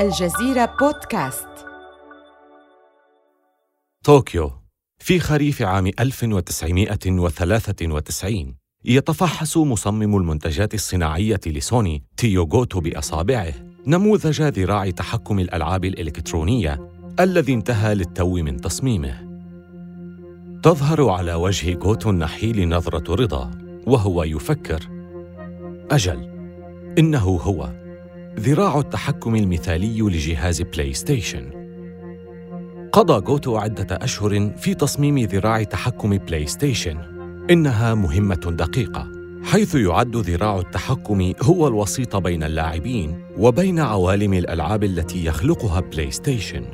الجزيرة بودكاست. طوكيو في خريف عام 1993 يتفحص مصمم المنتجات الصناعية لسوني تيو غوتو بأصابعه نموذج ذراع تحكم الألعاب الإلكترونية الذي انتهى للتو من تصميمه. تظهر على وجه غوتو النحيل نظرة رضا وهو يفكر. أجل إنه هو ذراع التحكم المثالي لجهاز بلاي ستيشن قضى غوتو عدة أشهر في تصميم ذراع تحكم بلاي ستيشن إنها مهمة دقيقة حيث يعد ذراع التحكم هو الوسيط بين اللاعبين وبين عوالم الألعاب التي يخلقها بلاي ستيشن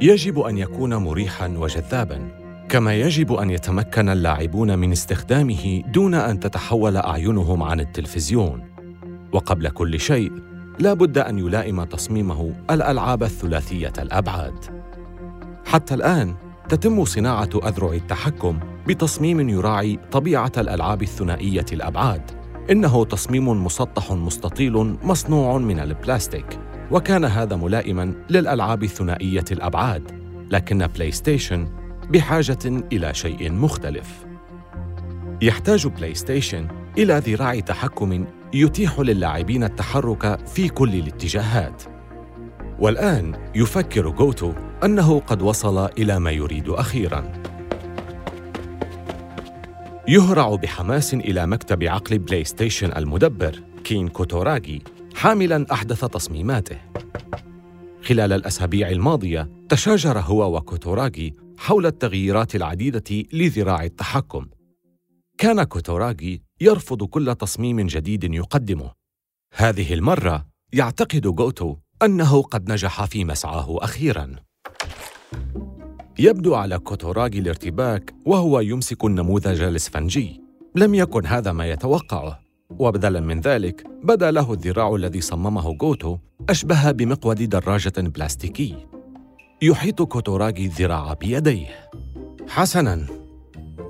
يجب أن يكون مريحاً وجذاباً كما يجب أن يتمكن اللاعبون من استخدامه دون أن تتحول أعينهم عن التلفزيون. وقبل كل شيء لا بد أن يلائم تصميمه الألعاب الثلاثية الأبعاد. حتى الآن تتم صناعة أذرع التحكم بتصميم يراعي طبيعة الألعاب الثنائية الأبعاد. إنه تصميم مسطح مستطيل مصنوع من البلاستيك وكان هذا ملائما للألعاب الثنائية الأبعاد لكن بلاي ستيشن بحاجة إلى شيء مختلف. يحتاج بلاي ستيشن إلى ذراع تحكم يتيح للاعبين التحرك في كل الاتجاهات. والآن يفكر غوتو أنه قد وصل إلى ما يريد أخيراً. يهرع بحماس إلى مكتب عقل بلاي ستيشن المدبر كين كوتوراغي حاملاً أحدث تصميماته. خلال الأسابيع الماضية تشاجر هو وكوتوراغي حول التغييرات العديدة لذراع التحكم. كان كوتوراغي يرفض كل تصميم جديد يقدمه. هذه المرة يعتقد غوتو أنه قد نجح في مسعاه أخيراً. يبدو على كوتوراغي الارتباك وهو يمسك النموذج الإسفنجي. لم يكن هذا ما يتوقعه. وبدلا من ذلك بدا له الذراع الذي صممه غوتو أشبه بمقود دراجة بلاستيكي. يحيط كوتوراغي الذراع بيديه. حسناً.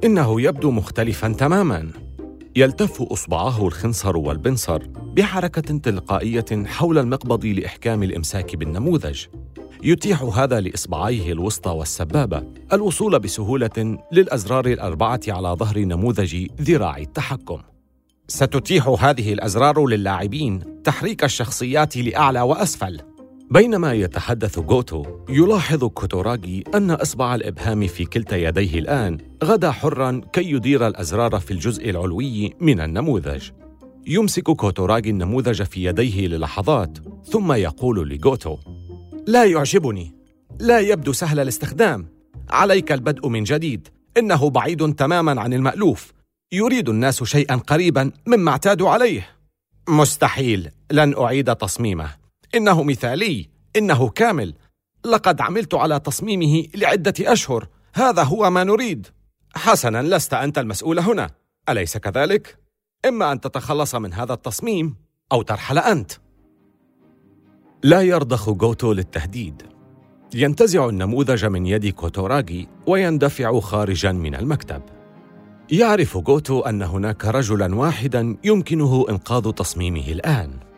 إنه يبدو مختلفاً تماماً. يلتف اصبعاه الخنصر والبنصر بحركة تلقائية حول المقبض لإحكام الإمساك بالنموذج. يتيح هذا لإصبعيه الوسطى والسبابة الوصول بسهولة للأزرار الأربعة على ظهر نموذج ذراع التحكم. ستتيح هذه الأزرار للاعبين تحريك الشخصيات لأعلى وأسفل. بينما يتحدث غوتو يلاحظ كوتوراغي أن إصبع الإبهام في كلتا يديه الآن غدا حرا كي يدير الأزرار في الجزء العلوي من النموذج. يمسك كوتوراغي النموذج في يديه للحظات ثم يقول لغوتو لا يعجبني لا يبدو سهل الاستخدام. عليك البدء من جديد إنه بعيد تماما عن المألوف. يريد الناس شيئا قريبا مما اعتادوا عليه. مستحيل لن أعيد تصميمه. إنه مثالي إنه كامل. لقد عملت على تصميمه لعدة أشهر. هذا هو ما نريد. حسنا لست أنت المسؤول هنا. أليس كذلك؟ إما أن تتخلص من هذا التصميم أو ترحل أنت. لا يرضخ غوتو للتهديد. ينتزع النموذج من يد كوتوراغي ويندفع خارجا من المكتب. يعرف غوتو أن هناك رجلا واحدا يمكنه إنقاذ تصميمه الآن.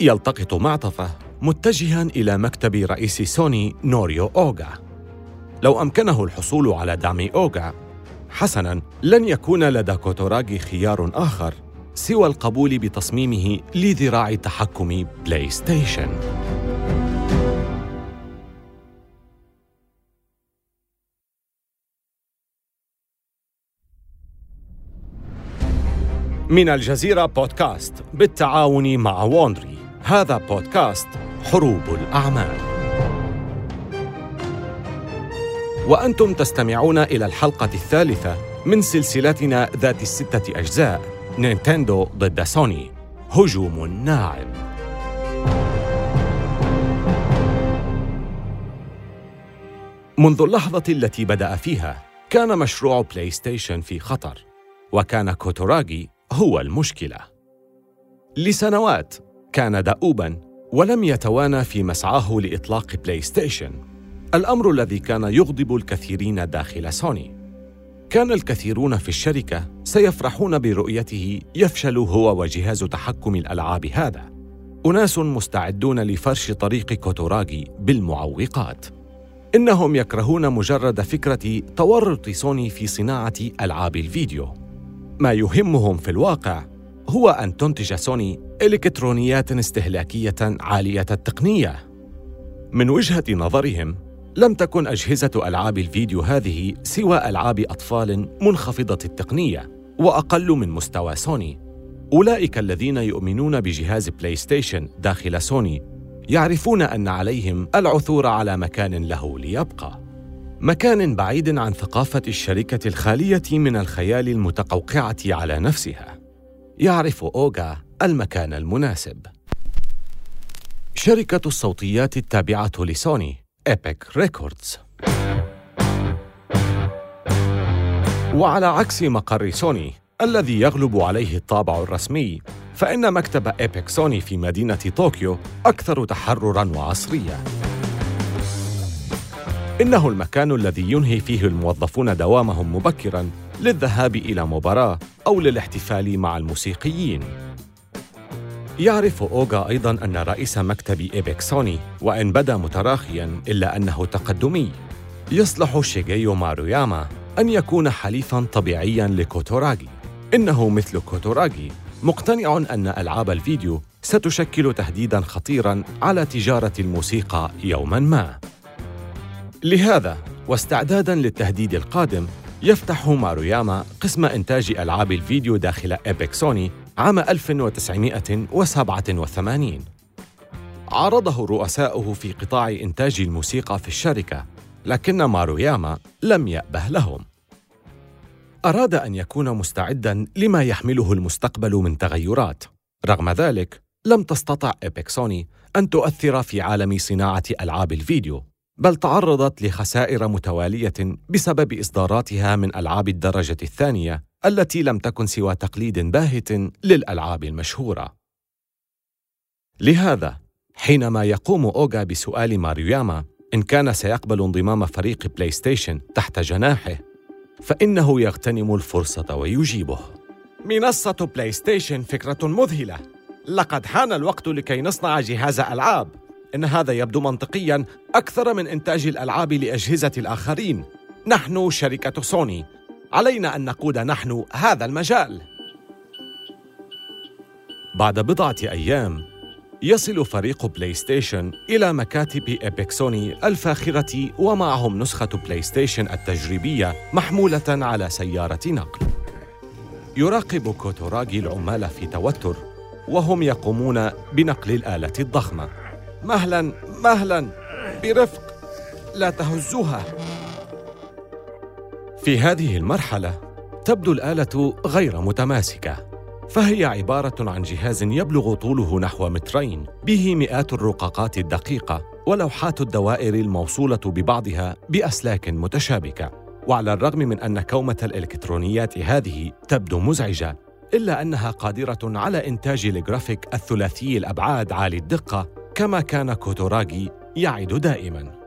يلتقط معطفه متجها إلى مكتب رئيس سوني نوريو أوغا. لو أمكنه الحصول على دعم أوغا حسنا لن يكون لدى كوتوراغي خيار آخر سوى القبول بتصميمه لذراع تحكم بلاي ستيشن من الجزيرة بودكاست بالتعاون مع Wondery. هذا بودكاست حروب الأعمال. وأنتم تستمعون إلى الحلقة الثالثة من سلسلتنا ذات الستة أجزاء نينتندو ضد سوني هجوم ناعم. منذ اللحظة التي بدأ فيها كان مشروع بلاي ستيشن في خطر وكان كوتوراغي هو المشكلة. لسنوات كان دؤوبا ولم يتوانى في مسعاه لإطلاق بلاي ستيشن الأمر الذي كان يغضب الكثيرين داخل سوني. كان الكثيرون في الشركة سيفرحون برؤيته يفشل هو وجهاز تحكم الألعاب هذا. أناس مستعدون لفرش طريق كوتوراغي بالمعوقات. إنهم يكرهون مجرد فكرة تورط سوني في صناعة ألعاب الفيديو. ما يهمهم في الواقع هو أن تنتج سوني إلكترونيات استهلاكية عالية التقنية. من وجهة نظرهم لم تكن أجهزة ألعاب الفيديو هذه سوى ألعاب أطفال منخفضة التقنية وأقل من مستوى سوني. أولئك الذين يؤمنون بجهاز بلاي ستيشن داخل سوني يعرفون أن عليهم العثور على مكان له ليبقى. مكان بعيد عن ثقافة الشركة الخالية من الخيال المتقوقعة على نفسها. يعرف أوغا المكان المناسب. شركة الصوتيات التابعة لسوني إيبك ريكوردز وعلى عكس مقر سوني الذي يغلب عليه الطابع الرسمي فإن مكتب إيبك سوني في مدينة طوكيو أكثر تحرراً وعصرية إنه المكان الذي ينهي فيه الموظفون دوامهم مبكراً للذهاب إلى مباراة أو للاحتفال مع الموسيقيين. يعرف أوغا أيضا أن رئيس مكتب إيبك سوني وإن بدا متراخيا إلا أنه تقدمي. يصلح شيغيو ماروياما أن يكون حليفا طبيعيا لكوتوراغي. إنه مثل كوتوراغي مقتنع أن ألعاب الفيديو ستشكل تهديدا خطيرا على تجارة الموسيقى يوما ما. لهذا واستعدادا للتهديد القادم يفتح ماروياما قسم إنتاج ألعاب الفيديو داخل إيبك سوني عام 1987 عارضه رؤساؤه في قطاع إنتاج الموسيقى في الشركة لكن ماروياما لم يأبه لهم. أراد أن يكون مستعداً لما يحمله المستقبل من تغيرات. رغم ذلك لم تستطع إيبك سوني أن تؤثر في عالم صناعة ألعاب الفيديو بل تعرضت لخسائر متوالية بسبب إصداراتها من ألعاب الدرجة الثانية التي لم تكن سوى تقليد باهت للألعاب المشهورة. لهذا حينما يقوم أوغا بسؤال ماريوياما إن كان سيقبل انضمام فريق بلاي ستيشن تحت جناحه فإنه يغتنم الفرصة ويجيبه. منصة بلاي ستيشن فكرة مذهلة. لقد حان الوقت لكي نصنع جهاز ألعاب. إن هذا يبدو منطقيا أكثر من إنتاج الألعاب لأجهزة الآخرين. نحن شركة سوني. علينا أن نقود نحن هذا المجال. بعد بضعة أيام يصل فريق بلاي ستيشن إلى مكاتب إيبك سوني الفاخرة ومعهم نسخة بلاي ستيشن التجريبية محمولة على سيارة نقل. يراقب كوتوراغي العمال في توتر وهم يقومون بنقل الآلة الضخمة. مهلا مهلا برفق لا تهزوها. في هذه المرحلة تبدو الآلة غير متماسكة فهي عبارة عن جهاز يبلغ طوله نحو مترين به مئات الرقاقات الدقيقة ولوحات الدوائر الموصولة ببعضها بأسلاك متشابكة. وعلى الرغم من أن كومة الإلكترونيات هذه تبدو مزعجة إلا أنها قادرة على إنتاج الجرافيك الثلاثي الأبعاد عالي الدقة كما كان كوتوراغي يعد دائما.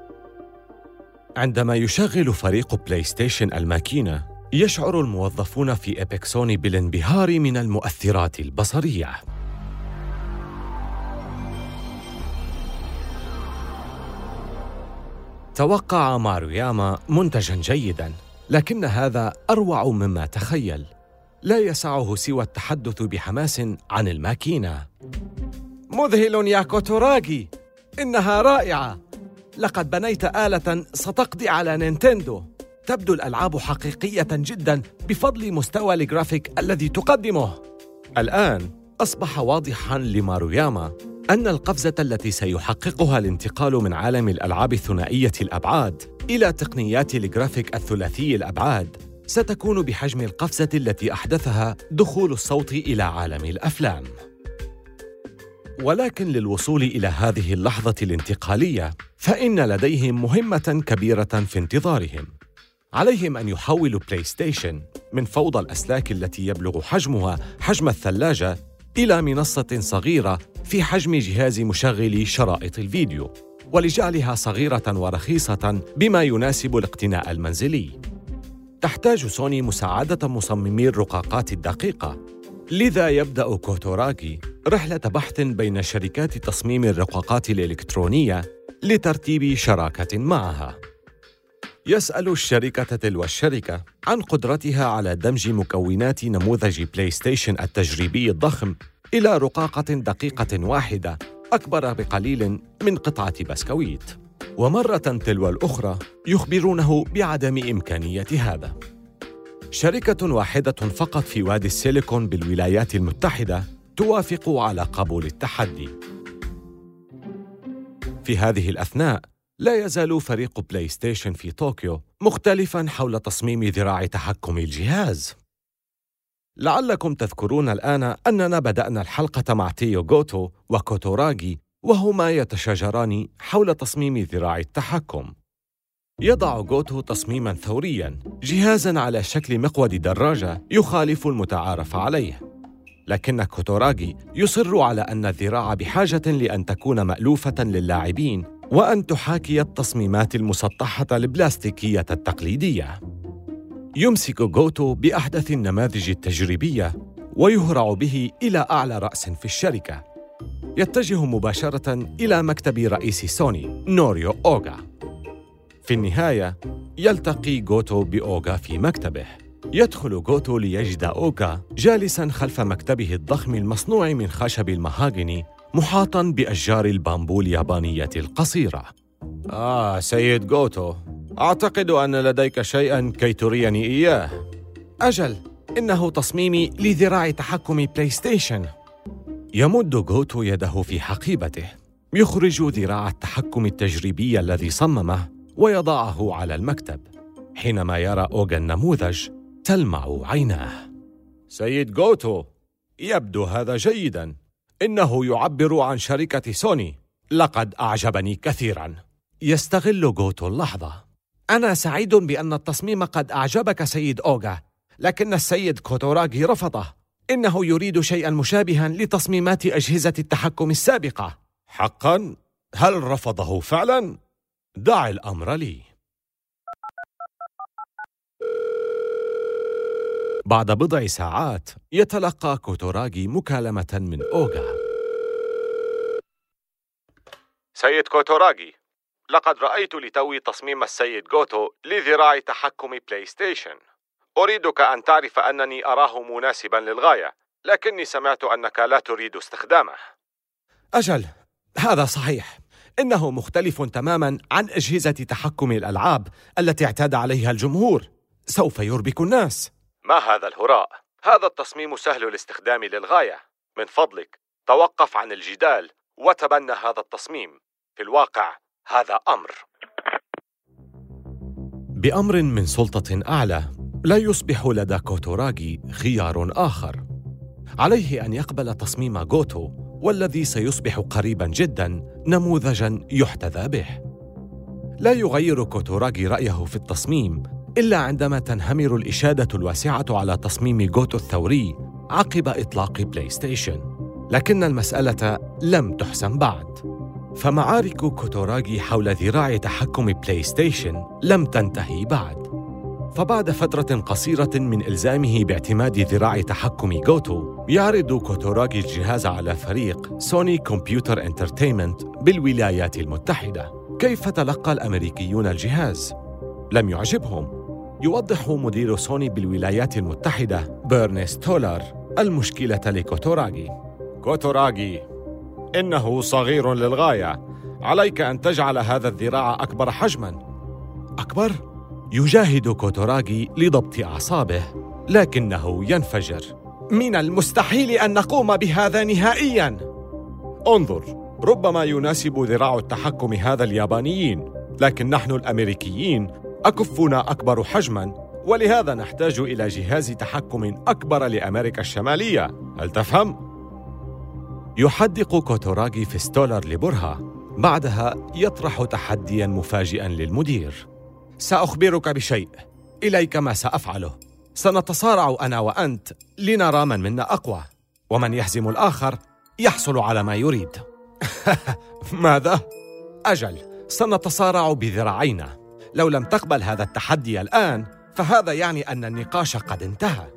عندما يشغل فريق بلاي ستيشن الماكينة يشعر الموظفون في إيبك سوني بالانبهار من المؤثرات البصرية. توقع ماروياما منتجا جيدا لكن هذا أروع مما تخيل. لا يسعه سوى التحدث بحماس عن الماكينة. مذهل يا كوتوراغي إنها رائعة! لقد بنيت آلة ستقضي على نينتندو. تبدو الألعاب حقيقية جدا بفضل مستوى الجرافيك الذي تقدمه. الآن أصبح واضحا لماروياما أن القفزة التي سيحققها الانتقال من عالم الألعاب الثنائية الأبعاد إلى تقنيات الجرافيك الثلاثي الأبعاد ستكون بحجم القفزة التي أحدثها دخول الصوت إلى عالم الأفلام. ولكن للوصول إلى هذه اللحظة الانتقالية فإن لديهم مهمة كبيرة في انتظارهم. عليهم أن يحولوا بلاي ستيشن من فوضى الأسلاك التي يبلغ حجمها حجم الثلاجة إلى منصة صغيرة في حجم جهاز مشغل شرائط الفيديو ولجعلها صغيرة ورخيصة بما يناسب الاقتناء المنزلي. تحتاج سوني مساعدة مصممي الرقاقات الدقيقة. لذا يبدأ كوتوراغي رحلة بحث بين شركات تصميم الرقاقات الإلكترونية لترتيب شراكة معها. يسأل الشركة تلو الشركة عن قدرتها على دمج مكونات نموذج بلاي ستيشن التجريبي الضخم إلى رقاقة دقيقة واحدة أكبر بقليل من قطعة بسكويت. ومرة تلو الأخرى يخبرونه بعدم إمكانية هذا. شركة واحدة فقط في وادي السيليكون بالولايات المتحدة توافق على قبول التحدي. في هذه الأثناء لا يزال فريق بلاي ستيشن في طوكيو مختلفا حول تصميم ذراع تحكم الجهاز. لعلكم تذكرون الآن أننا بدأنا الحلقة مع تيو غوتو وكوتوراغي وهما يتشاجران حول تصميم ذراع التحكم. يضع غوتو تصميما ثوريا جهازا على شكل مقود دراجة يخالف المتعارف عليه. لكن كوتوراغي يصر على أن الذراع بحاجة لأن تكون مألوفة للاعبين وأن تحاكي التصميمات المسطحة البلاستيكية التقليدية. يمسك غوتو بأحدث النماذج التجريبية ويهرع به إلى أعلى رأس في الشركة. يتجه مباشرة إلى مكتب رئيس سوني نوريو أوغا. في النهاية يلتقي غوتو بأوغا في مكتبه. يدخل غوتو ليجد أوغا جالسا خلف مكتبه الضخم المصنوع من خشب المهاجني محاطا بأشجار البامبو اليابانية القصيرة. آه سيد غوتو، أعتقد أن لديك شيئا كي تريني إياه. أجل، إنه تصميمي لذراع تحكم بلاي ستيشن. يمد غوتو يده في حقيبته، يخرج ذراع التحكم التجريبي الذي صممه ويضعه على المكتب. حينما يرى أوغا النموذج، تلمع عيناه. سيد غوتو، يبدو هذا جيدا. إنه يعبر عن شركة سوني. لقد أعجبني كثيرا. يستغل غوتو اللحظة. أنا سعيد بأن التصميم قد أعجبك سيد أوغا، لكن السيد كوتوراغي رفضه. إنه يريد شيئا مشابها لتصميمات أجهزة التحكم السابقة. حقا؟ هل رفضه فعلا؟ دع الأمر لي. بعد بضع ساعات يتلقى كوتوراغي مكالمة من أوغا. سيد كوتوراغي لقد رأيت لتوي تصميم السيد غوتو لذراع تحكم بلاي ستيشن أريدك أن تعرف أنني أراه مناسبا للغاية لكني سمعت أنك لا تريد استخدامه. أجل هذا صحيح. إنه مختلف تماما عن أجهزة تحكم الألعاب التي اعتاد عليها الجمهور. سوف يربك الناس. ما هذا الهراء؟ هذا التصميم سهل الاستخدام للغاية. من فضلك توقف عن الجدال وتبنى هذا التصميم. في الواقع هذا أمر. بأمر من سلطة أعلى لا يصبح لدى كوتوراغي خيار آخر. عليه أن يقبل تصميم غوتو والذي سيصبح قريبا جدا نموذجا يحتذى به. لا يغير كوتوراغي رأيه في التصميم إلا عندما تنهمر الإشادة الواسعة على تصميم جوتو الثوري عقب إطلاق بلاي ستيشن لكن المسألة لم تحسم بعد. فمعارك كوتوراغي حول ذراع تحكم بلاي ستيشن لم تنتهي بعد. فبعد فترة قصيرة من إلزامه باعتماد ذراع تحكم جوتو يعرض كوتوراغي الجهاز على فريق سوني كمبيوتر انترتينمنت بالولايات المتحدة. كيف تلقى الأمريكيون الجهاز؟ لم يعجبهم. يوضح مدير سوني بالولايات المتحدة بيرني ستولر المشكلة لكوتوراغي. كوتوراغي إنه صغير للغاية. عليك أن تجعل هذا الذراع أكبر حجماً. أكبر؟ يجاهد كوتوراغي لضبط أعصابه لكنه ينفجر. من المستحيل أن نقوم بهذا نهائياً. انظر ربما يناسب ذراع التحكم هذا اليابانيين لكن نحن الأمريكيين أكفنا أكبر حجماً ولهذا نحتاج إلى جهاز تحكم أكبر لأمريكا الشمالية. هل تفهم؟ يحدق كوتوراغي في ستولر لبرهة. بعدها يطرح تحديا مفاجئا للمدير. سأخبرك بشيء. إليك ما سأفعله. سنتصارع أنا وأنت لنرى من منا أقوى. ومن يهزم الآخر يحصل على ما يريد. ماذا؟ أجل سنتصارع بذراعينا. لو لم تقبل هذا التحدي الآن فهذا يعني أن النقاش قد انتهى.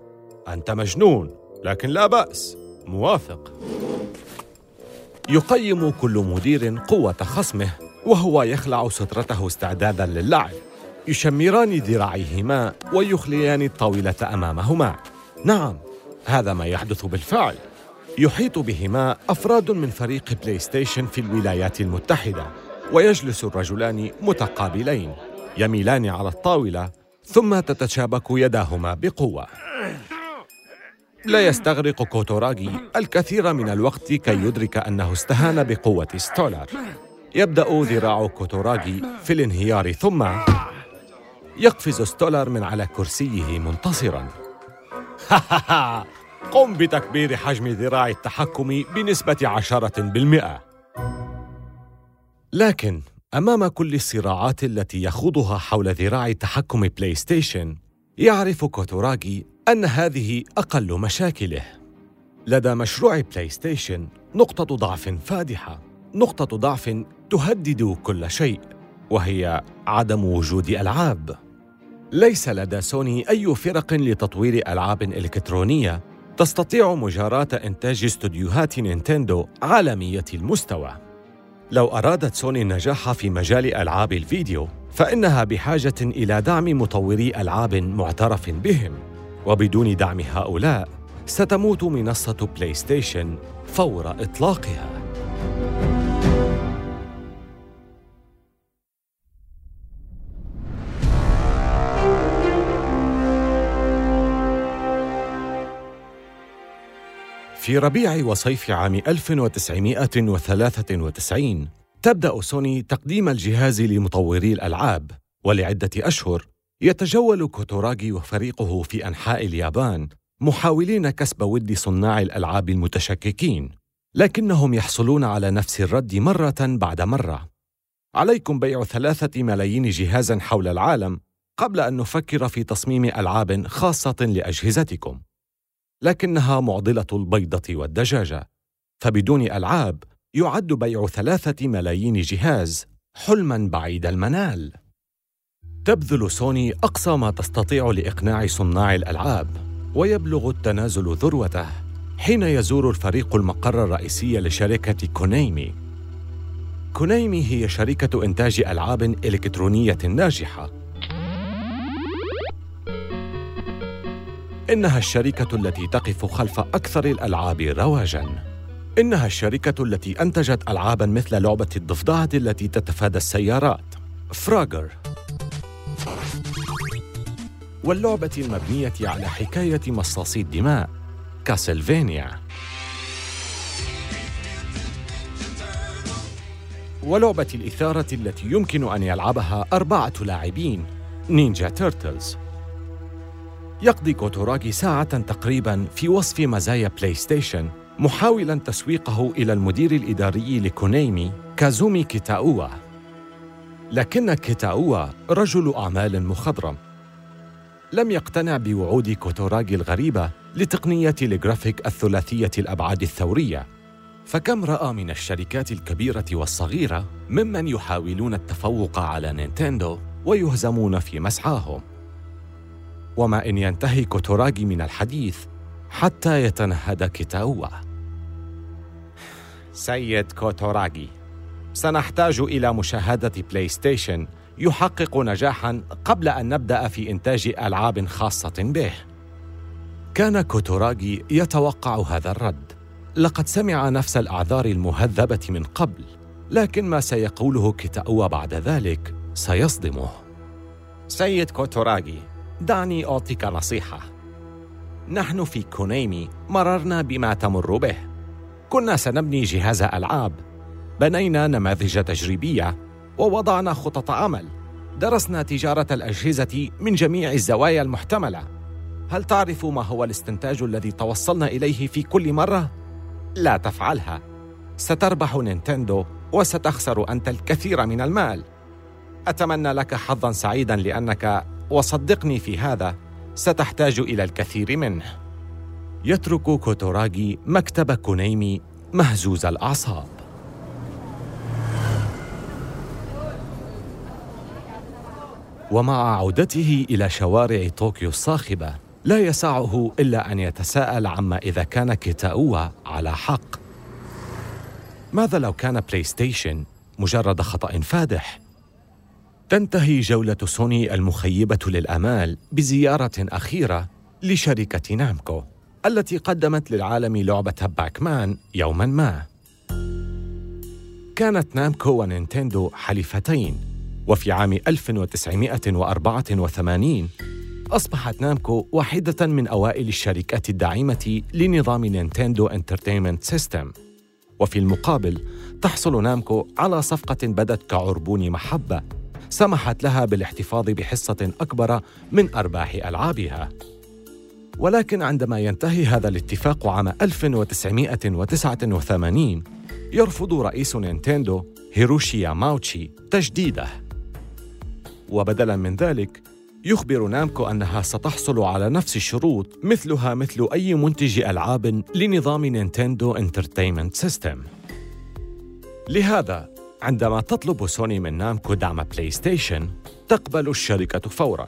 أنت مجنون لكن لا بأس موافق. يقيم كل مدير قوة خصمه وهو يخلع سترته استعدادا للعب. يشمران ذراعيهما ويخليان الطاولة أمامهما. نعم هذا ما يحدث بالفعل. يحيط بهما أفراد من فريق بلاي ستيشن في الولايات المتحدة ويجلس الرجلان متقابلين. يميلان على الطاولة ثم تتشابك يداهما بقوة. لا يستغرق كوتوراغي الكثير من الوقت كي يدرك أنه استهان بقوة ستولر. يبدأ ذراع كوتوراغي في الانهيار ثم يقفز ستولر من على كرسيه منتصرا. قم بتكبير حجم ذراع التحكم بنسبة عشرة بالمئة. لكن أمام كل الصراعات التي يخوضها حول ذراع تحكم بلاي ستيشن يعرف كوتوراغي أن هذه أقل مشاكله لدى مشروع بلاي ستيشن نقطة ضعف فادحة نقطة ضعف تهدد كل شيء وهي عدم وجود ألعاب ليس لدى سوني أي فرق لتطوير ألعاب إلكترونية تستطيع مجاراة إنتاج استوديوهات نينتندو عالمية المستوى. لو أرادت سوني النجاح في مجال ألعاب الفيديو، فإنها بحاجة إلى دعم مطوري ألعاب معترف بهم، وبدون دعم هؤلاء ستموت منصة بلاي ستيشن فور إطلاقها. في ربيع وصيف عام 1993 تبدأ سوني تقديم الجهاز لمطوري الألعاب ولعدة أشهر يتجول كوتوراغي وفريقه في أنحاء اليابان محاولين كسب ود صناع الألعاب المتشككين لكنهم يحصلون على نفس الرد مرة بعد مرة. عليكم بيع ثلاثة ملايين جهاز حول العالم قبل أن نفكر في تصميم ألعاب خاصة لأجهزتكم. لكنها معضلة البيضة والدجاجة فبدون ألعاب يعد بيع ثلاثة ملايين جهاز حلما بعيد المنال. تبذل سوني أقصى ما تستطيع لإقناع صناع الألعاب ويبلغ التنازل ذروته حين يزور الفريق المقر الرئيسي لشركة كونيمي. كونيمي هي شركة إنتاج ألعاب إلكترونية ناجحة إنها الشركة التي تقف خلف أكثر الألعاب رواجاً. إنها الشركة التي أنتجت ألعاباً مثل لعبة الضفدعة التي تتفادى السيارات، فراغر. واللعبة المبنية على حكاية مصاصي الدماء، كاسلفانيا. ولعبة الإثارة التي يمكن أن يلعبها أربعة لاعبين، نينجا تيرتلز. يقضي كوتوراغي ساعة تقريبا في وصف مزايا بلاي ستيشن محاولا تسويقه إلى المدير الإداري لكونامي كازومي كيتاوا. لكن كيتاوا رجل أعمال مخضرم. لم يقتنع بوعود كوتوراغي الغريبة لتقنية الجرافيك الثلاثية الأبعاد الثورية. فكم رأى من الشركات الكبيرة والصغيرة ممن يحاولون التفوق على نينتندو ويهزمون في مسعاهم وما إن ينتهي كوتوراغي من الحديث حتى يتنهد كيتاوا. سيد كوتوراغي سنحتاج إلى مشاهدة بلاي ستيشن يحقق نجاحا قبل أن نبدأ في إنتاج ألعاب خاصة به. كان كوتوراغي يتوقع هذا الرد. لقد سمع نفس الأعذار المهذبة من قبل لكن ما سيقوله كيتاوا بعد ذلك سيصدمه. سيد كوتوراغي دعني أعطيك نصيحة. نحن في كونيمي مررنا بما تمر به. كنا سنبني جهاز ألعاب. بنينا نماذج تجريبية ووضعنا خطط عمل درسنا تجارة الأجهزة من جميع الزوايا المحتملة. هل تعرف ما هو الاستنتاج الذي توصلنا إليه في كل مرة؟ لا تفعلها. ستربح نينتندو وستخسر أنت الكثير من المال. أتمنى لك حظا سعيدا لأنك وصدقني في هذا ستحتاج إلى الكثير منه. يترك كوتوراغي مكتب كونامي مهزوز الأعصاب. ومع عودته إلى شوارع طوكيو الصاخبة لا يسعه إلا أن يتساءل عما إذا كان كيتاوا على حق. ماذا لو كان بلاي ستيشن مجرد خطأ فادح؟ تنتهي جولة سوني المخيبة للآمال بزيارة أخيرة لشركة نامكو التي قدمت للعالم لعبة باكمان يوما ما. كانت نامكو ونينتندو حليفتين وفي عام 1984 أصبحت نامكو واحدة من أوائل الشركات الداعمة لنظام Nintendo Entertainment System وفي المقابل تحصل نامكو على صفقة بدت كعربون محبة سمحت لها بالاحتفاظ بحصة أكبر من أرباح ألعابها. ولكن عندما ينتهي هذا الاتفاق عام 1989 يرفض رئيس نينتندو هيروشي ياماوتشي تجديده. وبدلا من ذلك يخبر نامكو أنها ستحصل على نفس الشروط مثلها مثل أي منتج ألعاب لنظام Nintendo Entertainment System لهذا عندما تطلب سوني من نامكو دعم بلاي ستيشن تقبل الشركة فوراً.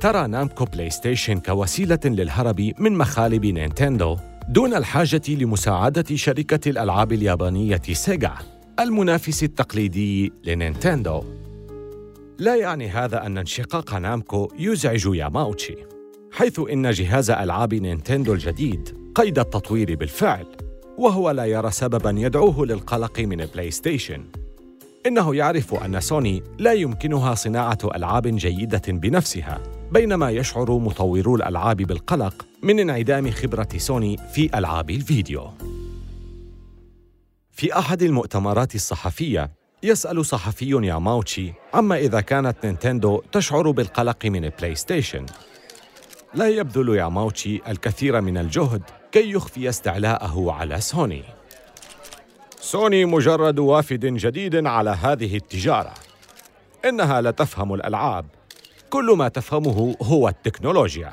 ترى نامكو بلاي ستيشن كوسيلة للهرب من مخالب نينتندو دون الحاجة لمساعدة شركة الألعاب اليابانية سيجا المنافس التقليدي لنينتندو. لا يعني هذا أن انشقاق نامكو يزعج ياماوتشي حيث إن جهاز ألعاب نينتندو الجديد قيد التطوير بالفعل. وهو لا يرى سببا يدعوه للقلق من بلاي ستيشن إنه يعرف أن سوني لا يمكنها صناعة ألعاب جيدة بنفسها بينما يشعر مطورو الألعاب بالقلق من انعدام خبرة سوني في ألعاب الفيديو. في أحد المؤتمرات الصحفية يسأل صحفي ياماوتشي عما إذا كانت نينتندو تشعر بالقلق من بلاي ستيشن لا يبذل ياماوتشي الكثير من الجهد كي يخفي استعلاءه على سوني. سوني مجرد وافد جديد على هذه التجارة. إنها لا تفهم الألعاب. كل ما تفهمه هو التكنولوجيا.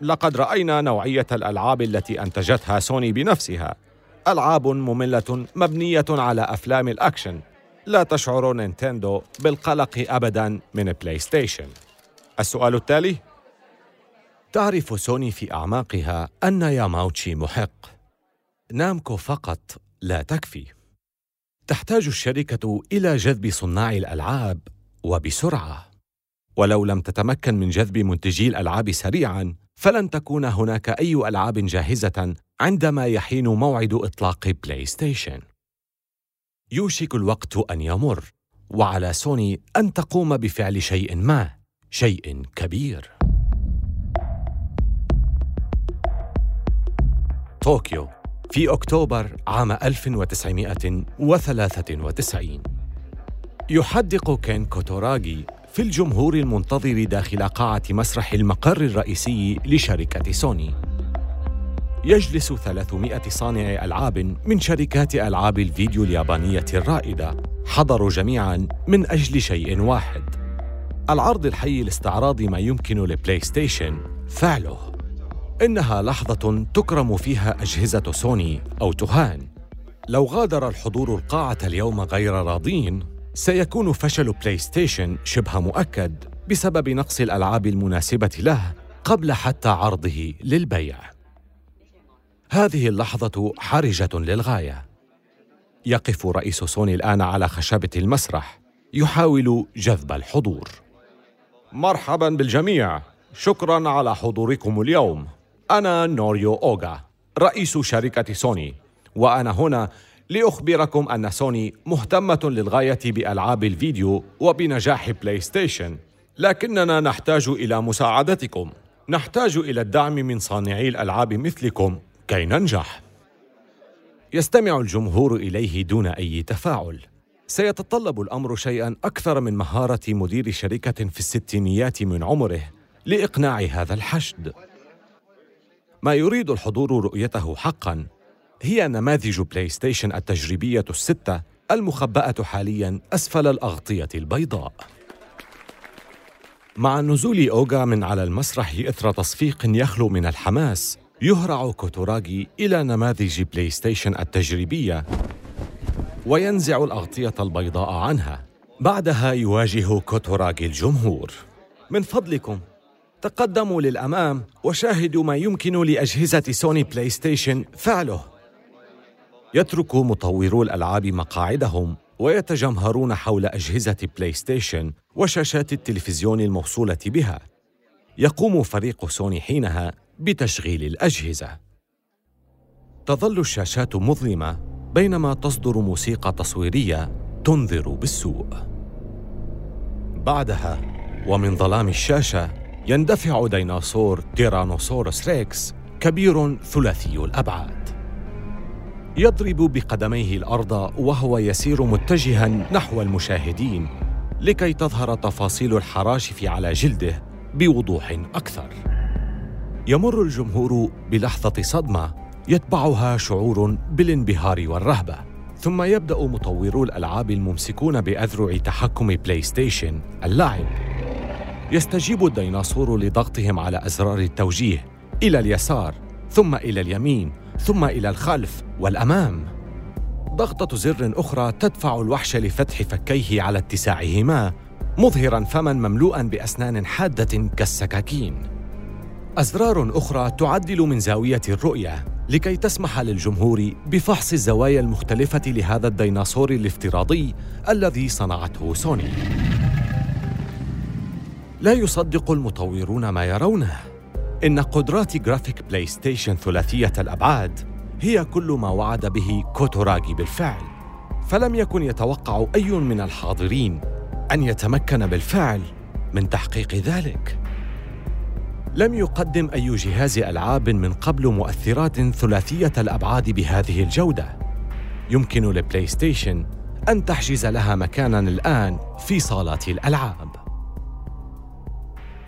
لقد رأينا نوعية الألعاب التي أنتجتها سوني بنفسها. ألعاب مملة مبنية على أفلام الأكشن. لا تشعر نينتندو بالقلق أبدا من بلاي ستيشن. السؤال التالي تعرف سوني في أعماقها أن ياماوتشي محق. نامكو فقط لا تكفي. تحتاج الشركة إلى جذب صناع الألعاب وبسرعة. ولو لم تتمكن من جذب منتجي الألعاب سريعاً فلن تكون هناك أي ألعاب جاهزة عندما يحين موعد إطلاق بلاي ستيشن. يوشك الوقت أن يمر وعلى سوني أن تقوم بفعل شيء ما شيء كبير. طوكيو في أكتوبر عام 1993 يحدق كين كوتوراغي في الجمهور المنتظر داخل قاعة مسرح المقر الرئيسي لشركة سوني. يجلس 300 صانع ألعاب من شركات ألعاب الفيديو اليابانية الرائدة حضروا جميعاً من أجل شيء واحد العرض الحي لاستعراض ما يمكن لبلاي ستيشن فعله. إنها لحظة تكرم فيها أجهزة سوني أو تهان. لو غادر الحضور القاعة اليوم غير راضين سيكون فشل بلاي ستيشن شبه مؤكد بسبب نقص الألعاب المناسبة له قبل حتى عرضه للبيع. هذه اللحظة حرجة للغاية. يقف رئيس سوني الآن على خشبة المسرح يحاول جذب الحضور. مرحبا بالجميع. شكرا على حضوركم اليوم. أنا نوريو أوغا رئيس شركة سوني وأنا هنا لأخبركم أن سوني مهتمة للغاية بألعاب الفيديو وبنجاح بلاي ستيشن لكننا نحتاج إلى مساعدتكم. نحتاج إلى الدعم من صانعي الألعاب مثلكم كي ننجح. يستمع الجمهور إليه دون أي تفاعل. سيتطلب الأمر شيئا أكثر من مهارة مدير شركة في الستينيات من عمره لإقناع هذا الحشد. ما يريد الحضور رؤيته حقا هي نماذج بلاي ستيشن التجريبية الستة المخبأة حاليا أسفل الأغطية البيضاء. مع نزول أوغا من على المسرح إثر تصفيق يخلو من الحماس يهرع كوتوراغي إلى نماذج بلاي ستيشن التجريبية وينزع الأغطية البيضاء عنها بعدها يواجه كوتوراغي الجمهور. من فضلكم. تقدموا للأمام وشاهدوا ما يمكن لأجهزة سوني بلاي ستيشن فعله. يترك مطورو الألعاب مقاعدهم ويتجمهرون حول أجهزة بلاي ستيشن وشاشات التلفزيون الموصولة بها. يقوم فريق سوني حينها بتشغيل الأجهزة. تظل الشاشات مظلمة بينما تصدر موسيقى تصويرية تنذر بالسوء. بعدها ومن ظلام الشاشة يندفع ديناصور تيرانوسورس ريكس كبير ثلاثي الأبعاد. يضرب بقدميه الأرض وهو يسير متجها نحو المشاهدين لكي تظهر تفاصيل الحراشف على جلده بوضوح أكثر. يمر الجمهور بلحظة صدمة يتبعها شعور بالانبهار والرهبة ثم يبدأ مطورو الألعاب الممسكون بأذرع تحكم بلاي ستيشن اللعب. يستجيب الديناصور لضغطهم على أزرار التوجيه إلى اليسار ثم إلى اليمين ثم إلى الخلف والأمام ضغطة زر أخرى تدفع الوحش لفتح فكيه على اتساعهما مظهرا فما مملوءا بأسنان حادة كالسكاكين أزرار أخرى تعدل من زاوية الرؤية لكي تسمح للجمهور بفحص الزوايا المختلفة لهذا الديناصور الافتراضي الذي صنعته سوني. لا يصدق المطورون ما يرونه. إن قدرات جرافيك بلاي ستيشن ثلاثية الأبعاد هي كل ما وعد به كوتاراغي بالفعل. فلم يكن يتوقع أي من الحاضرين أن يتمكن بالفعل من تحقيق ذلك. لم يقدم أي جهاز ألعاب من قبل مؤثرات ثلاثية الأبعاد بهذه الجودة. يمكن لبلاي ستيشن أن تحجز لها مكاناً الآن في صالات الألعاب.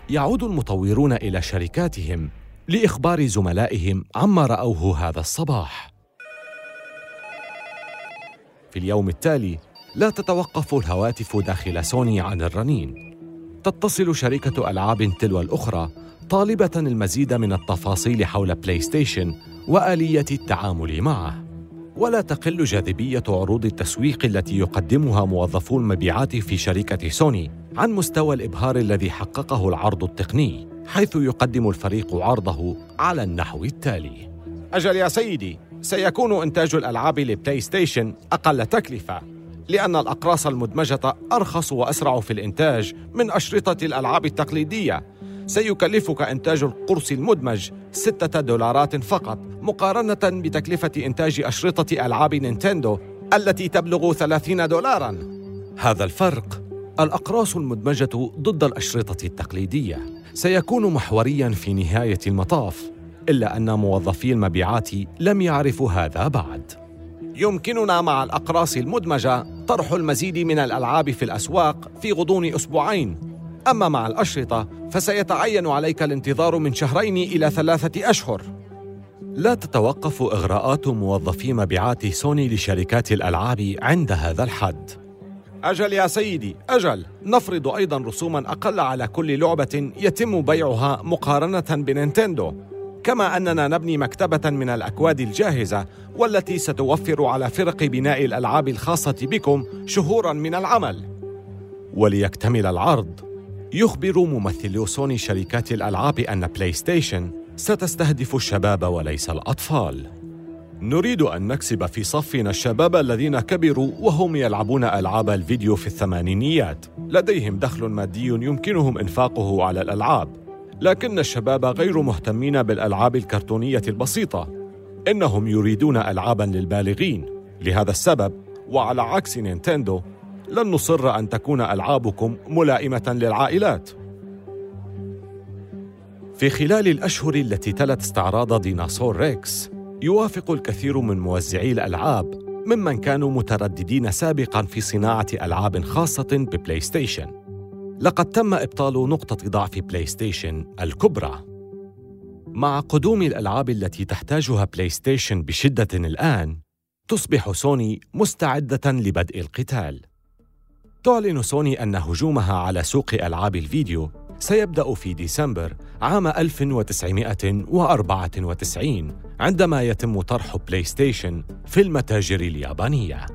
يعود المطورون إلى شركاتهم لإخبار زملائهم عما رأوه هذا الصباح. في اليوم التالي لا تتوقف الهواتف داخل سوني عن الرنين. تتصل شركة ألعاب تلو الأخرى طالبة المزيد من التفاصيل حول بلاي ستيشن وآلية التعامل معه. ولا تقل جاذبية عروض التسويق التي يقدمها موظفو المبيعات في شركة سوني عن مستوى الإبهار الذي حققه العرض التقني، حيث يقدم الفريق عرضه على النحو التالي: أجل يا سيدي، سيكون إنتاج الألعاب لبلاي ستيشن أقل تكلفة، لأن الأقراص المدمجة أرخص وأسرع في الإنتاج من أشرطة الألعاب التقليدية. سيكلفك إنتاج القرص المدمج ستة دولارات فقط مقارنة بتكلفة إنتاج أشرطة ألعاب نينتندو التي تبلغ 30 دولارا. هذا الفرق الأقراص المدمجة ضد الأشرطة التقليدية. سيكون محوريا في نهاية المطاف إلا أن موظفي المبيعات لم يعرفوا هذا بعد. يمكننا مع الأقراص المدمجة طرح المزيد من الألعاب في الأسواق في غضون أسبوعين أما مع الأشرطة فسيتعين عليك الانتظار من شهرين إلى ثلاثة أشهر. لا تتوقف إغراءات موظفي مبيعات سوني لشركات الألعاب عند هذا الحد. أجل يا سيدي أجل. نفرض أيضا رسوما أقل على كل لعبة يتم بيعها مقارنة بنينتندو. كما أننا نبني مكتبة من الأكواد الجاهزة والتي ستوفر على فرق بناء الألعاب الخاصة بكم شهورا من العمل. وليكتمل العرض. يخبر ممثلو سوني شركات الألعاب أن بلاي ستيشن ستستهدف الشباب وليس الأطفال. نريد أن نكسب في صفنا الشباب الذين كبروا وهم يلعبون ألعاب الفيديو في الثمانينيات، لديهم دخل مادي يمكنهم إنفاقه على الألعاب، لكن الشباب غير مهتمين بالألعاب الكرتونية البسيطة، إنهم يريدون ألعابا للبالغين، لهذا السبب وعلى عكس نينتندو لن نصر أن تكون ألعابكم ملائمة للعائلات. في خلال الأشهر التي تلت استعراض ديناصور ريكس يوافق الكثير من موزعي الألعاب ممن كانوا مترددين سابقا في صناعة ألعاب خاصة ببلاي ستيشن لقد تم إبطال نقطة ضعف بلاي ستيشن الكبرى. مع قدوم الألعاب التي تحتاجها بلاي ستيشن بشدة الآن تصبح سوني مستعدة لبدء القتال. تعلن سوني أن هجومها على سوق ألعاب الفيديو سيبدأ في ديسمبر عام 1994 عندما يتم طرح بلاي ستيشن في المتاجر اليابانية.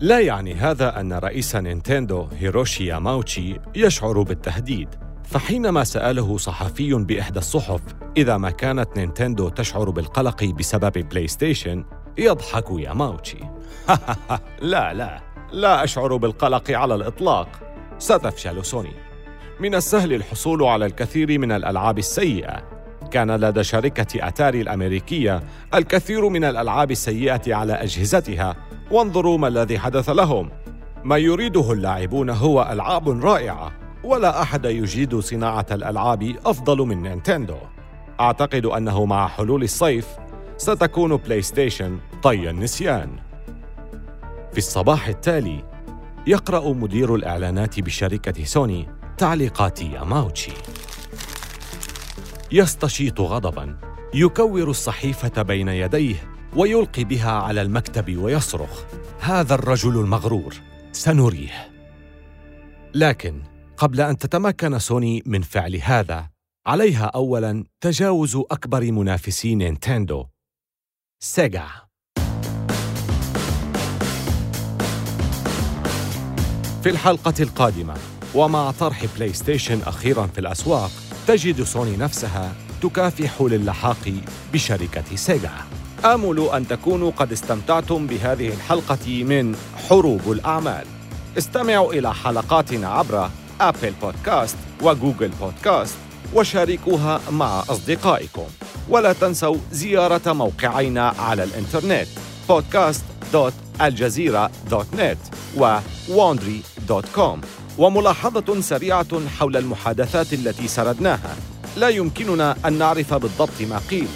لا يعني هذا أن رئيس نينتندو هيروشي ياماوتشي يشعر بالتهديد، فحينما سأله صحفي بإحدى الصحف إذا ما كانت نينتندو تشعر بالقلق بسبب بلاي ستيشن يضحك ياماوتشي لا لا لا أشعر بالقلق على الإطلاق. ستفشل سوني. من السهل الحصول على الكثير من الألعاب السيئة. كان لدى شركة أتاري الأمريكية الكثير من الألعاب السيئة على أجهزتها. وانظروا ما الذي حدث لهم. ما يريده اللاعبون هو ألعاب رائعة. ولا أحد يجيد صناعة الألعاب أفضل من نينتندو. أعتقد أنه مع حلول الصيف ستكون بلاي ستيشن طي النسيان. في الصباح التالي يقرأ مدير الإعلانات بشركة سوني تعليقات ياماوتشي. يستشيط غضبا يكور الصحيفة بين يديه ويلقي بها على المكتب ويصرخ هذا الرجل المغرور سنريه. لكن قبل أن تتمكن سوني من فعل هذا عليها اولا تجاوز أكبر منافسي نينتندو سيجا. في الحلقة القادمة. ومع طرح بلاي ستيشن أخيرا في الأسواق تجد سوني نفسها تكافح للحاق بشركة سيجا. آمل أن تكونوا قد استمتعتم بهذه الحلقة من حروب الأعمال. استمعوا إلى حلقاتنا عبر Apple Podcasts و Google Podcasts وشاركوها مع أصدقائكم. ولا تنسوا زيارة موقعينا على الإنترنت podcast.aljazeera.net و وملاحظة سريعة حول المحادثات التي سردناها. لا يمكننا أن نعرف بالضبط ما قيل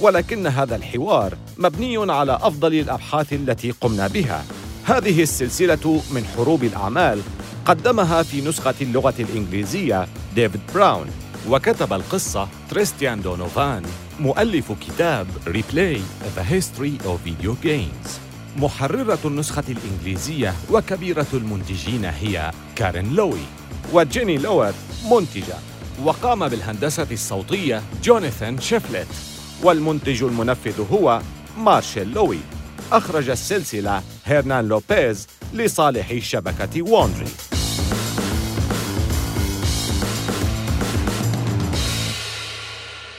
ولكن هذا الحوار مبني على أفضل الأبحاث التي قمنا بها. هذه السلسلة من حروب الأعمال قدمها في نسخة اللغة الإنجليزية ديفيد براون وكتب القصة تريستيان دونوفان مؤلف كتاب Replay: The History of Video Games. محررة النسخة الإنجليزية وكبيرة المنتجين هي كارين لوي وجيني لوير منتجة وقام بالهندسة الصوتية جوناثان شيفلت والمنتج المنفذ هو مارشيل لوي. أخرج السلسلة هيرنان لوبيز لصالح شبكة وونري.